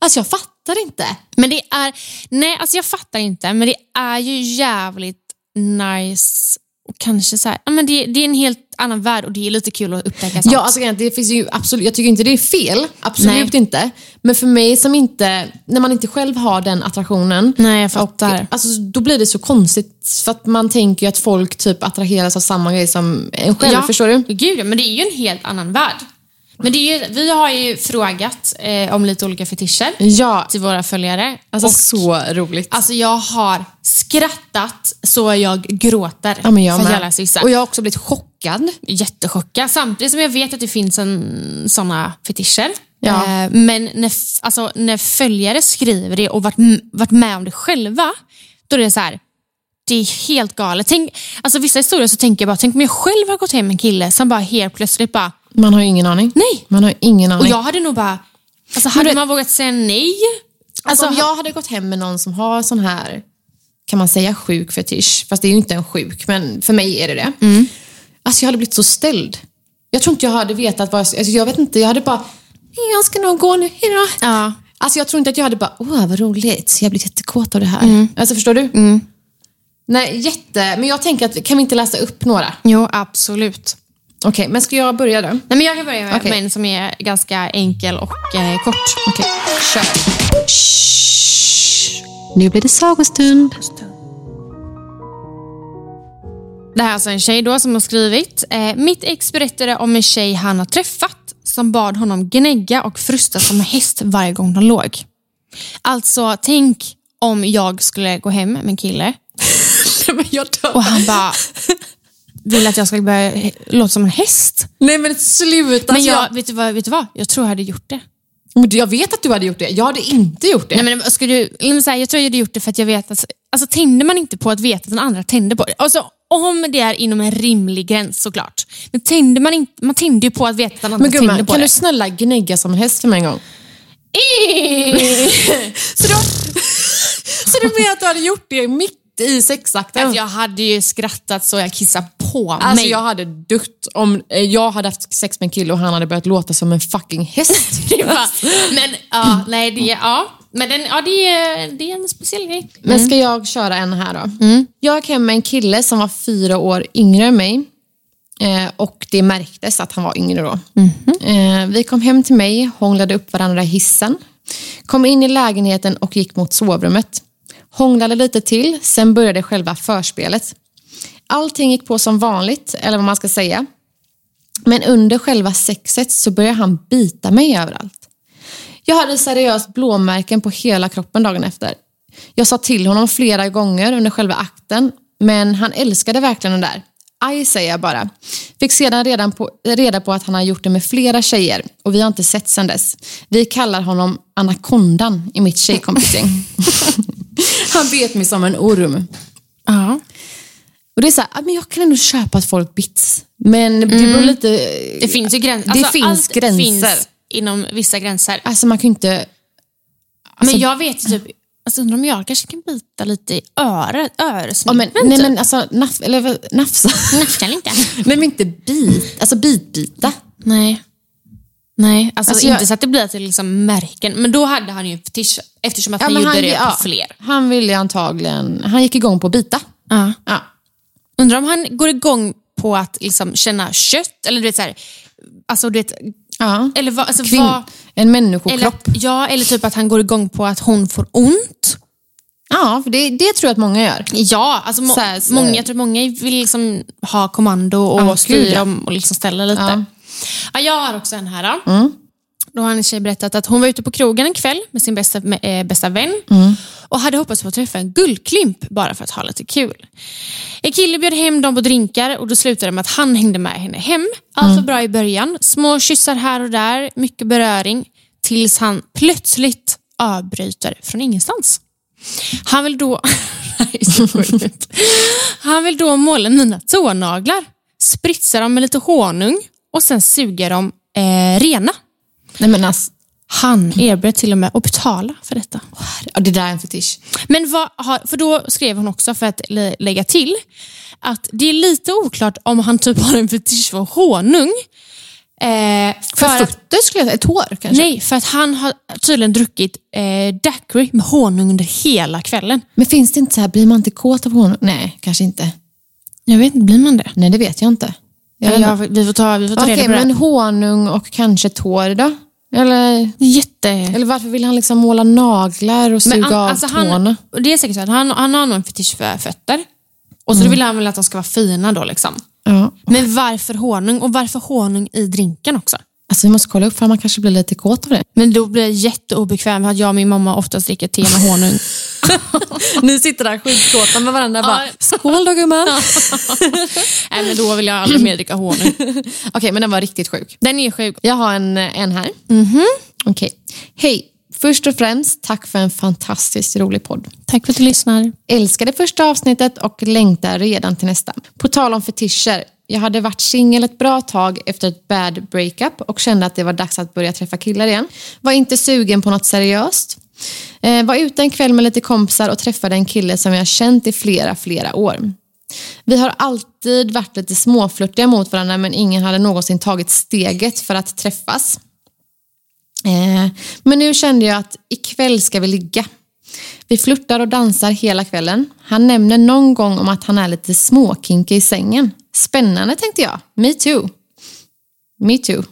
Alltså jag fattar inte. Men det är, nej alltså jag fattar inte, men det är ju jävligt nice och kanske så här, ja, men det, det är en helt annan värld och det är lite kul att upptäcka sånt. Ja, alltså, det finns ju absolut, jag tycker inte det är fel. Absolut Nej. inte. Men för mig som inte, när man inte själv har den attraktionen. Nej, jag fattar. Och, alltså, då blir det så konstigt. För att man tänker ju att folk typ attraheras av samma grej som en själv. Förstår du? Gud, ja, men det är ju en helt annan värld. Men det är ju, vi har ju frågat eh, om lite olika fetischer Ja, till våra följare. alltså och, så roligt. alltså jag har skrattat så jag gråter. ja, men jag för med. vissa. Och jag har också blivit chockad. Jättechockad. Samtidigt som jag vet att det finns en, såna fetischer. Ja. Eh, men när, alltså, när följare skriver det och varit, varit med om det själva, då är det så här. Det är helt galet. Tänk, alltså, vissa historier så tänker jag bara, tänk om jag själv har gått hem med en kille som bara helt plötsligt bara, Man har ju ingen aning. Nej. Man har ingen aning. och jag hade nog bara, alltså, hade du- man vågat säga nej? Alltså, om jag hade gått hem med någon som har sån här, kan man säga sjuk fetisch? Fast det är ju inte en sjuk, men för mig är det det. Mm. Alltså jag hade blivit så ställd. Jag tror inte jag hade vetat vad jag... Alltså, jag vet inte, jag hade bara, jag ska nog gå nu, hejdå. Ja. Alltså jag tror inte att jag hade bara, åh vad roligt, jag blir jättekåt av det här. Mm. Alltså förstår du? Nej, jätte... Men jag tänker att, kan vi inte läsa upp några? Jo, absolut. Okej, men ska jag börja då? Nej, men jag kan börja med, med en som är ganska enkel och eh, kort. Okej, kör. Shh. Nu blir det sagostund. Det här är alltså en tjej då som har skrivit. Eh, mitt ex berättade om en tjej han har träffat som bad honom gnägga och frusta som en häst varje gång de låg. Alltså, tänk om jag skulle gå hem med en kille och han bara vill att jag ska börja låta som en häst. Nej men sluta. Men Alltså, jag, vet, du vad, vet du vad? Jag tror jag hade gjort det. Men Jag vet att du hade gjort det. Jag hade inte gjort det. Nej, men, ska du, så här, jag tror jag hade gjort det för att jag vet att alltså, tänder man inte på att veta att den andra tänder på det. Alltså, om det är inom en rimlig gräns såklart. Men tänder man inte, man tänder ju på att veta att den andra Men tänder gumman, på kan det. du snälla gnägga som en häst för mig en gång? Så, då, så du menar att du hade gjort det mitt i sexakten? Alltså, jag hade ju skrattat så jag kissade på Alltså mig. jag hade dött om eh, jag hade haft sex med en kille och han hade börjat låta som en fucking häst. Men ja, nej, det, ja. Men den, ja, det, är, det är en speciell grej. Men ska jag köra en här då? Jag gick hem med en kille som var fyra år yngre än mig. Eh, och det märktes att han var yngre då. Eh, vi kom hem till mig, hånglade upp varandra i hissen. Kom in i lägenheten och gick mot sovrummet. Hånglade lite till, sen började själva förspelet. Allting gick på som vanligt, eller vad man ska säga. Men under själva sexet så började han bita mig överallt. Jag hade seriöst blåmärken på hela kroppen dagen efter. Jag sa till honom flera gånger under själva akten, men han älskade verkligen den där. Aj, säger jag bara. Fick sedan redan på, reda på att han har gjort det med flera tjejer och vi har inte sett sedan dess. Vi kallar honom Anakondan i mitt tjejkompisgäng. han bet mig som en orm. Ja. Och det är så här, ah, men jag kan ändå köpa att folk bits. Men det beror lite... Det finns ju gränser. Det finns allt gränser. finns inom vissa gränser. Alltså man kan ju inte... Alltså- men jag vet ju typ, alltså, undrar om jag kanske kan bita lite i örat, Ja, öresnibben men, nej men alltså, naf, eller vad- nafsa. Nafsa lite. nej men inte bit, alltså bitbita. Nej. Nej, alltså, Alltså, inte jag- så att det blir till liksom märken. Men då hade han ju en fetisch eftersom att han men gjorde det ja, på fler. Han ville antagligen, han gick igång på att bita. Ja. Ja. Undrar om han går igång på att liksom känna kött eller du vet så här, alltså du vet, ja. eller vad, alltså Kvin- vad, en eller, människokropp. ja, eller typ att han går igång på att hon får ont. Ja, för det, det tror jag att många gör. Ja, alltså må, Så här, så- många, jag tror många vill liksom ha kommando och Ja, styra ja. och liksom ställa lite. Ja. Ja. jag har också en här. Då. Mm. Då har en tjej berättat att hon var ute på krogen en kväll med sin bästa, eh, bästa vän Mm. och hade hoppats på att träffa en guldklimp bara för att ha lite kul. En kille bjöd hem dem på drinkar och då slutade det med att han hängde med henne hem. Allt Mm. var bra i början. Små kyssar här och där, mycket beröring. Tills han plötsligt avbryter från ingenstans. Han vill då... Han vill då måla mina tånaglar, spritsa dem med lite honung och sen suga dem eh, rena. Nej men alltså, Han erbjöd till och med att betala för detta. ja, det där är en fetisch. Men vad för då skrev hon också, för att lä- lägga till, att det är lite oklart om han typ har en fetisch för honung. Eh, För, för att, fötter skulle jag säga, ett hår kanske? nej, för att han har tydligen druckit eh, daiquiri med honung under hela kvällen. Men finns det inte så här, blir man inte kåt av honung? Nej, kanske inte. Jag vet inte, blir man det? Nej, det vet jag inte. Ja, inte. vi får ta, vi får ta Okej, reda på men det. honung och kanske tår då? Eller, Jätte... eller varför vill han liksom måla naglar och suga Men han- av alltså tårna? han, det är säkert så att han, han har nog en fetisch för fötter. Och så då vill han väl att de ska vara fina då liksom. Ja. Men varför honung? Och varför honung i drinken också? Alltså vi måste kolla upp för man kanske blir lite kåt av det. Men då blir jag jätteobekväm för att jag och min mamma oftast dricker te med honung. Ni sitter där skitkåta med varandra och bara, skål då gumman. Nej men då vill jag aldrig mer dricka honung. Okej, men den var riktigt sjuk. Den är sjuk. Jag har en, en här. Mhm. Okej. Hej! Först och främst, tack för en fantastiskt rolig podd. Tack för att du lyssnar. Älskar det första avsnittet och längtar redan till nästa. På tal om fetischer. Jag hade varit singel ett bra tag efter ett bad breakup och kände att det var dags att börja träffa killar igen. Var inte sugen på något seriöst. Eh, var ute en kväll med lite kompisar och träffade en kille som jag känt i flera, flera år. Vi har alltid varit lite småflörtiga mot varandra men ingen hade någonsin tagit steget för att träffas. Eh, men nu kände jag att ikväll ska vi ligga. Vi flörtar och dansar hela kvällen. Han nämner någon gång om att han är lite småkinkig i sängen. Spännande tänkte jag. Me too. Me too.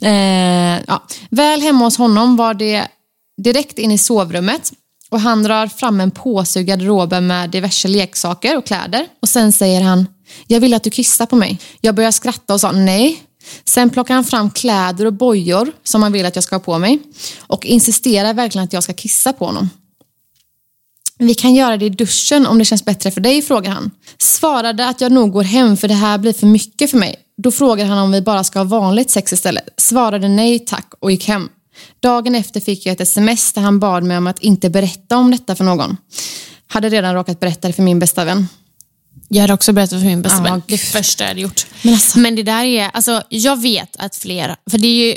eh, ja. Väl hemma hos honom var det direkt in i sovrummet och han drar fram en påse ur garderoben med diverse leksaker och kläder. Och sen säger han, jag vill att du kissar på mig. Jag börjar skratta och sa nej. Sen plockar han fram kläder och bojor som han vill att jag ska ha på mig och insisterar verkligen att jag ska kissa på honom. Vi kan göra det i duschen om det känns bättre för dig, frågar han. Svarade att jag nog går hem för det här blir för mycket för mig. Då frågar han om vi bara ska ha vanligt sex istället. Svarade nej tack och gick hem. Dagen efter fick jag ett sms där han bad mig om att inte berätta om detta för någon. Hade redan råkat berätta det för min bästa vän. Jag hade också berättat för min bästa vän. Det första jag hade gjort. Men alltså- Men det där är, alltså jag vet att flera, för det är ju,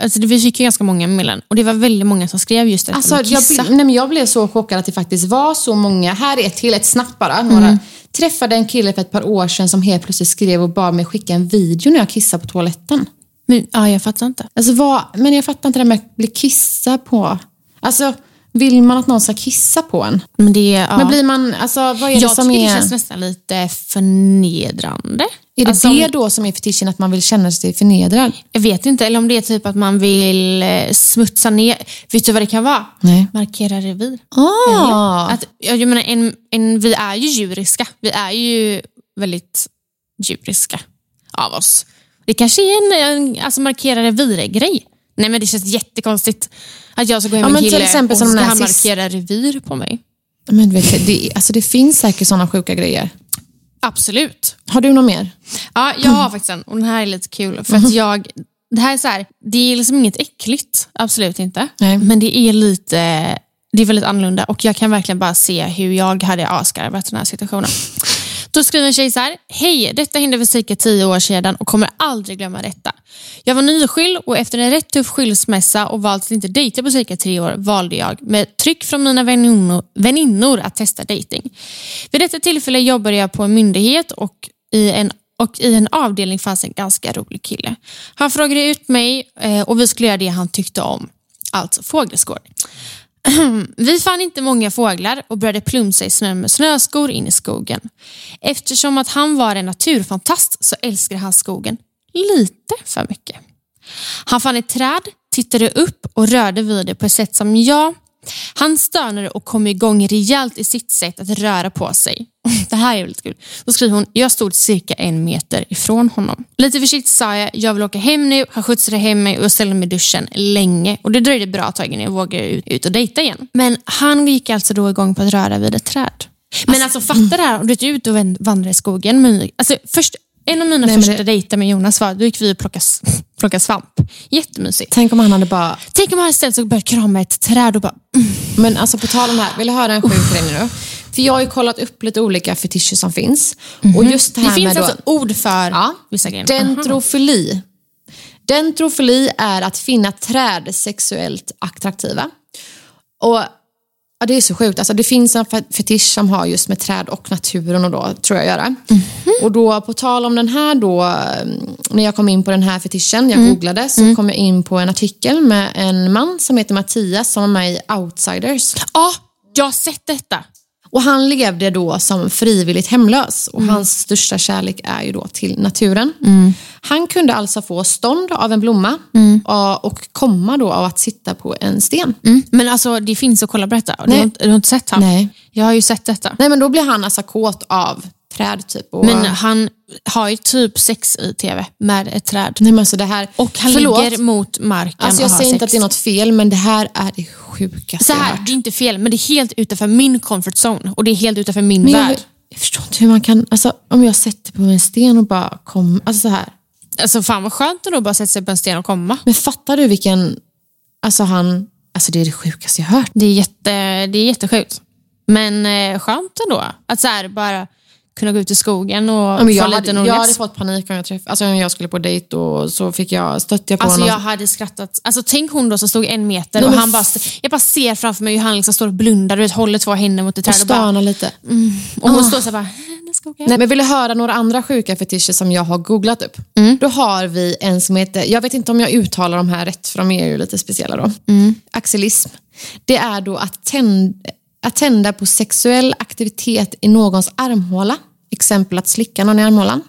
alltså vi fick ju ganska många meddelanden och det var väldigt många som skrev just detta Alltså, med jag, nej, men jag blev så chockad att det faktiskt var så många. Här är ett till, ett snabbt bara. Några. Träffade en kille för ett par år sedan som helt plötsligt skrev och bad mig skicka en video när jag kissar på toaletten. Men, ja, jag fattar inte. Alltså, vad, men jag fattar inte det med att bli kissad på. Alltså, vill man att någon ska kissa på en? Men det, är- ja. Men blir man, alltså vad är det jag som tycker är... det känns nästan lite förnedrande. Är det Alltså, det då som är fetischen, att man vill känna sig förnedrad? Jag vet inte, eller om det är typ att man vill eh, smutsa ner. Vet du vad det kan vara? Nej. Markera revir. Ah. Att, jag jag menar, en, en, vi är ju djuriska. Vi är ju väldigt djuriska av oss. Det kanske är en, en alltså markera revir-grej. Nej men det känns jättekonstigt att jag ska gå hem Ja, med en kille exempel och som ska han sist- markera revir på mig. Men vet, det, alltså, det finns säkert sådana sjuka grejer. Absolut. Har du något mer? Ja, jag har faktiskt en och den här är lite kul. För att jag, det här är så här, det är liksom inget äckligt, absolut inte. Nej. Men det är lite, det är väldigt annorlunda och jag kan verkligen bara se hur jag hade asgarvat den här situationen. Då skriver en tjej så här. Hej, detta hände för cirka tio år sedan och kommer aldrig glömma detta. Jag var nyskild och efter en rätt tuff skilsmässa och valt att inte dejta på cirka tre år valde jag med tryck från mina väninnor, väninnor att testa dejting. Vid detta tillfälle jobbade jag på en myndighet och i en och i en avdelning fanns en ganska rolig kille. Han frågade ut mig eh, och vi skulle göra det han tyckte om. Alltså fågelskådning. Vi fann inte många fåglar och började plumsa i snön med snöskor in i skogen. Eftersom att han var en naturfantast så älskade han skogen lite för mycket. Han fann ett träd, tittade upp och rörde vid det på ett sätt som jag. Han stönade och kom igång rejält i sitt sätt att röra på sig. Det här är väldigt kul. Då skriver hon, jag stod cirka en meter ifrån honom. Lite försiktigt sa jag, jag vill åka hem nu. Han skjutsade hem mig och jag ställde mig i duschen länge. Och det dröjde bra tag innan jag vågade ut, och dejta igen. Men han gick alltså då igång på att röra vid ett träd. Men alltså fatta det här, om du är ute och vandrar i skogen. Men, alltså, först, en av mina Nej, första det- dejter med Jonas var, då gick vi och plockade, plockade svamp. Jättemysigt. Tänk om han hade bara... Tänk om han sig och börjat krama ett träd och bara... Mm. Men alltså på tal om det här, vill du höra en sjuk grej nu? För jag har ju kollat upp lite olika fetischer som finns. Och just det Det här finns med då, alltså ord för Ja. vissa grejer. dentrofili. Dentrofili är att finna träd sexuellt attraktiva. Och ja, Det är så sjukt. Alltså, det finns en fe- fetisch som har just med träd och naturen och då, tror jag göra. Och då på tal om den här då, mm, när jag kom in på den här fetischen, jag googlade, så kom jag in på en artikel med en man som heter Mattias som var med i Outsiders. Ja, jag har sett detta. Och han levde då som frivilligt hemlös och hans största kärlek är ju då till naturen. Han kunde alltså få stånd av en blomma och- och komma då av att sitta på en sten. Mm. Men alltså det finns att kolla på detta. Du har, du har inte sett han? Nej. Jag har ju sett detta. Nej men då blir han alltså kåt av träd typ. Och, Men han har ju typ sex i tv med ett träd. Nej men alltså det här... Och han Förlåt. ligger mot marken Alltså jag och har säger inte sex. att det är något fel men det här är det sjukaste Så jag hört. det är inte fel, men det är helt utanför min comfort zone. Och det är helt utanför min Men jag, värld. jag förstår inte hur man kan, alltså om jag sätter på en sten och bara kom, alltså så här. Alltså fan vad skönt att då bara sätta sig på en sten och komma. Men fattar du vilken, alltså han, alltså det är det sjukaste jag hört. Det är, jätte, det är jättesjukt. Men eh, skönt ändå. Att så här, bara kunna gå ut i skogen och Ja, få hade, lite jag hade fått panik om jag träffade, alltså om jag skulle på dejt och så fick jag, stötte jag på Alltså honom. jag hade skrattat. Alltså tänk hon då som stod en meter Nej, och han bara, jag bara ser framför mig hur han liksom står och blundar, du vet, håller två händer mot ett och träd och, bara, stöna lite. och hon står så här bara, "Eh, det ska åka. Nej, men vill du höra några andra sjuka fetischer som jag har googlat upp? Då har vi en som heter, jag vet inte om jag uttalar de här rätt för de är ju lite speciella då. Axelism. Det är då att, tänd, att tända på sexuell aktivitet i någons armhåla. Exempel att slicka någon i armhålan.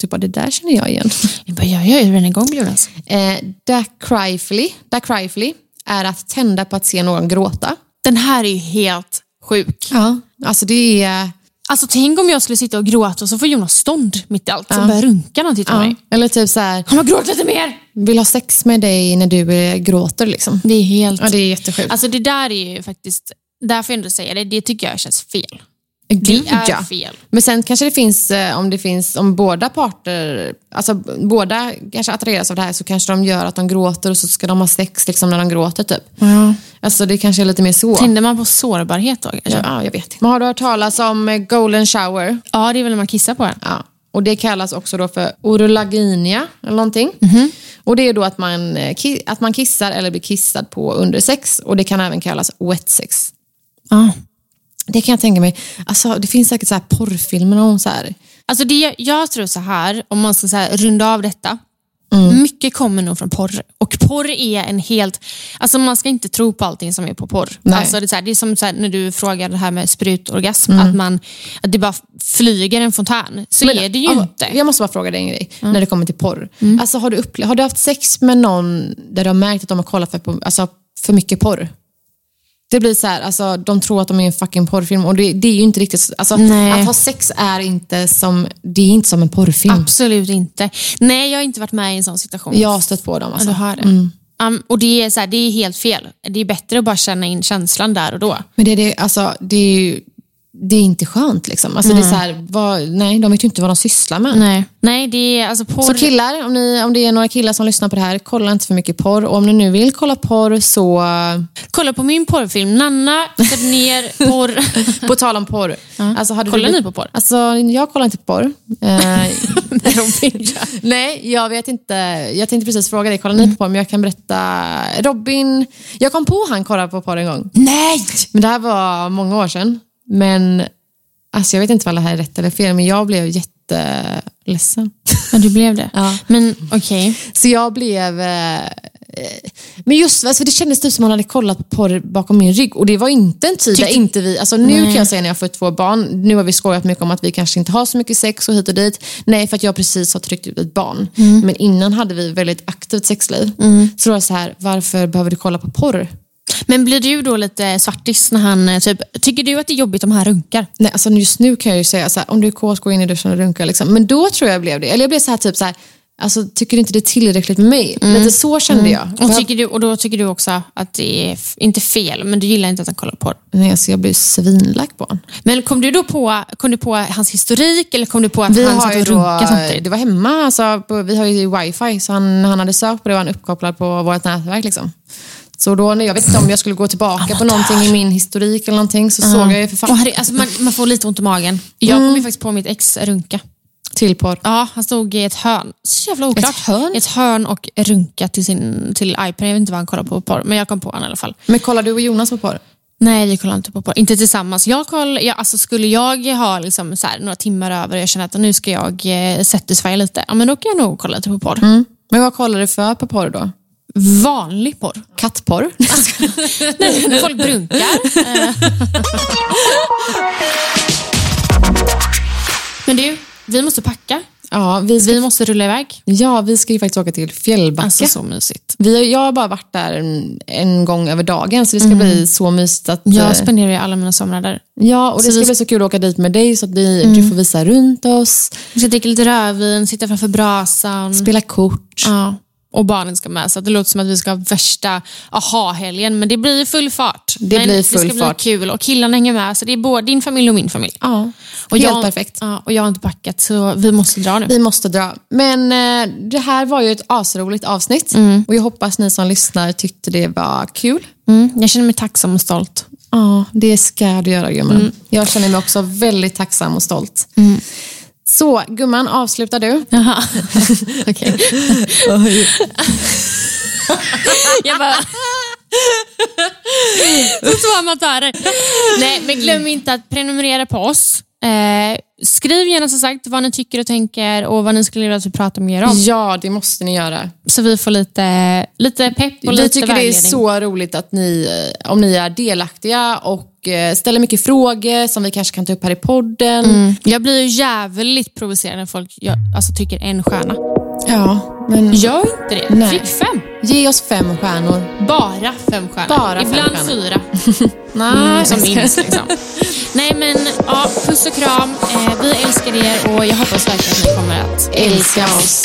Typ, bara, det där känner jag igen. Jag bara, jag gör ju redan igång Jonas. Eh, dacryphily är att tända på att se någon gråta. Den här är ju helt sjuk. Ja. Alltså det är... Alltså tänk om jag skulle sitta och gråta och så får Jonas stånd mitt i allt. Så börjar runka när han tittar på Ja. mig. Eller typ så här, Han har gråtit lite mer! vill ha sex med dig när du eh, gråter liksom. Det är helt... Ja, det är jättesjukt. Alltså det där är ju faktiskt, där får jag ändå säga det, det tycker jag känns fel. Gud, Det är ja. fel. Men sen kanske det finns, eh, om det finns, om båda parter, alltså båda kanske attraheras av det här så kanske de gör att de gråter och så ska de ha sex liksom när de gråter typ. Ja. Alltså det kanske är lite mer så. Tänder man på sårbarhet då kanske? Ja, Ja. ja, jag vet inte. Men har du hört talas om eh, golden shower? det är väl när man kissar på en. Ja. Och det kallas också då för orolaginia eller någonting. Och det är då att man, eh, att man kissar eller blir kissad på under sex. Och det kan även kallas wet sex. Ja. Det kan jag tänka mig. Alltså, det finns säkert så här porrfilmer om så här. Alltså det, jag tror så här, om man ska så här, runda av detta. Mm. Mycket kommer nog från porr. Och porr är en helt... Alltså man ska inte tro på allting som är på porr. Nej. Alltså det, är så här, det är som så här, när du frågar det här med sprutorgasm, Mm. att, man, att det bara flyger en fontän. Så är det ju ja, inte. Jag måste bara fråga dig en grej när det kommer till porr. Alltså, har, du upple- har du haft sex med någon där du har märkt att de har kollat för, på, alltså, för mycket porr? Det blir så här, alltså, de tror att de är en fucking porrfilm och det, det är ju inte riktigt, alltså, Nej. att ha sex är inte som, det är inte som en porrfilm. Absolut inte. Nej, jag har inte varit med i en sån situation. Jag har stött på dem. Ja, Alltså. du har det. Um, och det är, så här, det är helt fel. Det är bättre att bara känna in känslan där och då. Men det är, det, alltså, det är ju det är inte skönt. Liksom. Alltså, det är så här, vad, nej, de vet ju inte vad de sysslar med. Nej, Nej det är alltså porr. Så killar, om, ni, om det är några killar som lyssnar på det här, kolla inte för mycket porr. Och om ni nu vill kolla porr så... Kolla på min porrfilm. Nanna sätter ner porr. På tal om porr. Alltså, hade Kollar du, ni på porr? Alltså, jag kollar inte på porr. Eh, nej, jag vet inte. Jag tänkte precis fråga dig, kollar ni på porr? Men jag kan berätta. Robin, jag kom på han kollade på porr en gång. Nej! Men det här var många år sedan. Men alltså, jag vet inte vad det här är rätt eller fel, men jag blev jätteledsen. Ja, du blev det? Ja. Men okej. Så jag blev... Eh, eh, men just alltså det kändes typ som att man hade kollat på porr bakom min rygg. Och det var inte en tid där Tyckte- inte vi... Alltså nu kan jag säga när jag har fått två barn, nu har vi skojat mycket om att vi kanske inte har så mycket sex och hit och dit. Nej, för att jag precis har tryckt ut ett barn. Men innan hade vi väldigt aktivt sexliv. Så då var det så här, varför behöver du kolla på porr? Men blir du då lite svartis när han eh, typ, tycker du att det är jobbigt om han runkar? Nej, alltså just nu kan jag ju säga så här, om du är kåt, gå in i duschen och runka. Liksom. Men då tror jag blev det. Eller jag blev så här, typ så här, alltså, tycker du inte det är tillräckligt med mig? Lite så kände jag. Och, tycker du, och då tycker du också att det är, inte fel, men du gillar inte att han kollar på porr? Nej, alltså, jag blev svinlack på honom. Men kom du då på, kom du på hans historik eller kom du på att Vi han satt och runkade samtidigt? det var hemma, alltså, på, vi har ju wifi, så han, han hade sökt på det och han uppkopplad på vårt nätverk. Liksom. Så då, när jag vet inte om jag skulle gå tillbaka på någonting i min historik eller någonting, så såg jag ju för Och fan herre, alltså man, man får lite ont i magen. Jag kom ju faktiskt på mitt ex runka. till porr. Ja, han stod i ett hörn. Så jävla oklart. Ett hörn? Ett hörn och runka till sin till iPad. Jag vet inte vad han kollar på porr, men jag kom på honom i alla fall. Men kollar du och Jonas på porr? Nej, vi kollar inte på porr. Inte tillsammans. Jag koll, jag, alltså, skulle jag ha liksom, här, några timmar över och jag känner att nu ska jag eh, satisfya lite, ja, men då kan jag nog kolla lite på porr. Mm. Men vad kollar du för på porr då? Vanlig porr. Kattporr. Nej, folk brunkar. Men du, vi måste packa. ja, vi ska, Vi måste rulla iväg. ja, vi ska ju faktiskt åka till Fjällbacka. Alltså så mysigt. vi har, jag har bara varit där en, en gång över dagen, så det ska bli så mysigt att... Jag eh, spenderar ju alla mina somrar där. ja, och det så ska vi- bli så kul att åka dit med dig så att vi, du får visa runt oss, Vi ska dricka lite rödvin, sitta framför brasan. spela kort. Ja. Och barnen ska med, så det låter som att vi ska ha värsta aha-helgen. Men det blir full fart. Det men blir Det full ska fart. bli kul och killarna hänger med. Så det är både din familj och min familj. Ja, Och helt jag, perfekt. Ja, och jag har inte packat, så vi måste dra nu. Vi måste dra. Men eh, det här var ju ett asroligt avsnitt och jag hoppas ni som lyssnar tyckte det var kul. Mm, jag känner mig tacksam och stolt. Ja, det ska du göra gumman. Jag känner mig också väldigt tacksam och stolt. Så gumman, avslutar du? Jaha, okej. jag bara... Så två amatörer. Nej, men glöm inte att prenumerera på oss. Eh, skriv gärna som sagt vad ni tycker och tänker och vad ni skulle vilja att vi pratar mer om. Ja, det måste ni göra. Så vi får lite, lite pepp och Vi lite tycker det är så roligt att ni, eh, om ni är delaktiga och eh, ställer mycket frågor som vi kanske kan ta upp här i podden. Mm. Jag blir ju jävligt provocerad när folk gör, alltså, tycker en stjärna. Ja, men Gör inte det. Nej. Fick fem. ge oss fem stjärnor. Bara fem stjärnor. Bara fem Ibland stjärnor. fyra. Nej, Mm, som minst. Liksom. Nej men ja, puss och kram. Eh, vi älskar er och jag hoppas verkligen att ni kommer att Älska oss.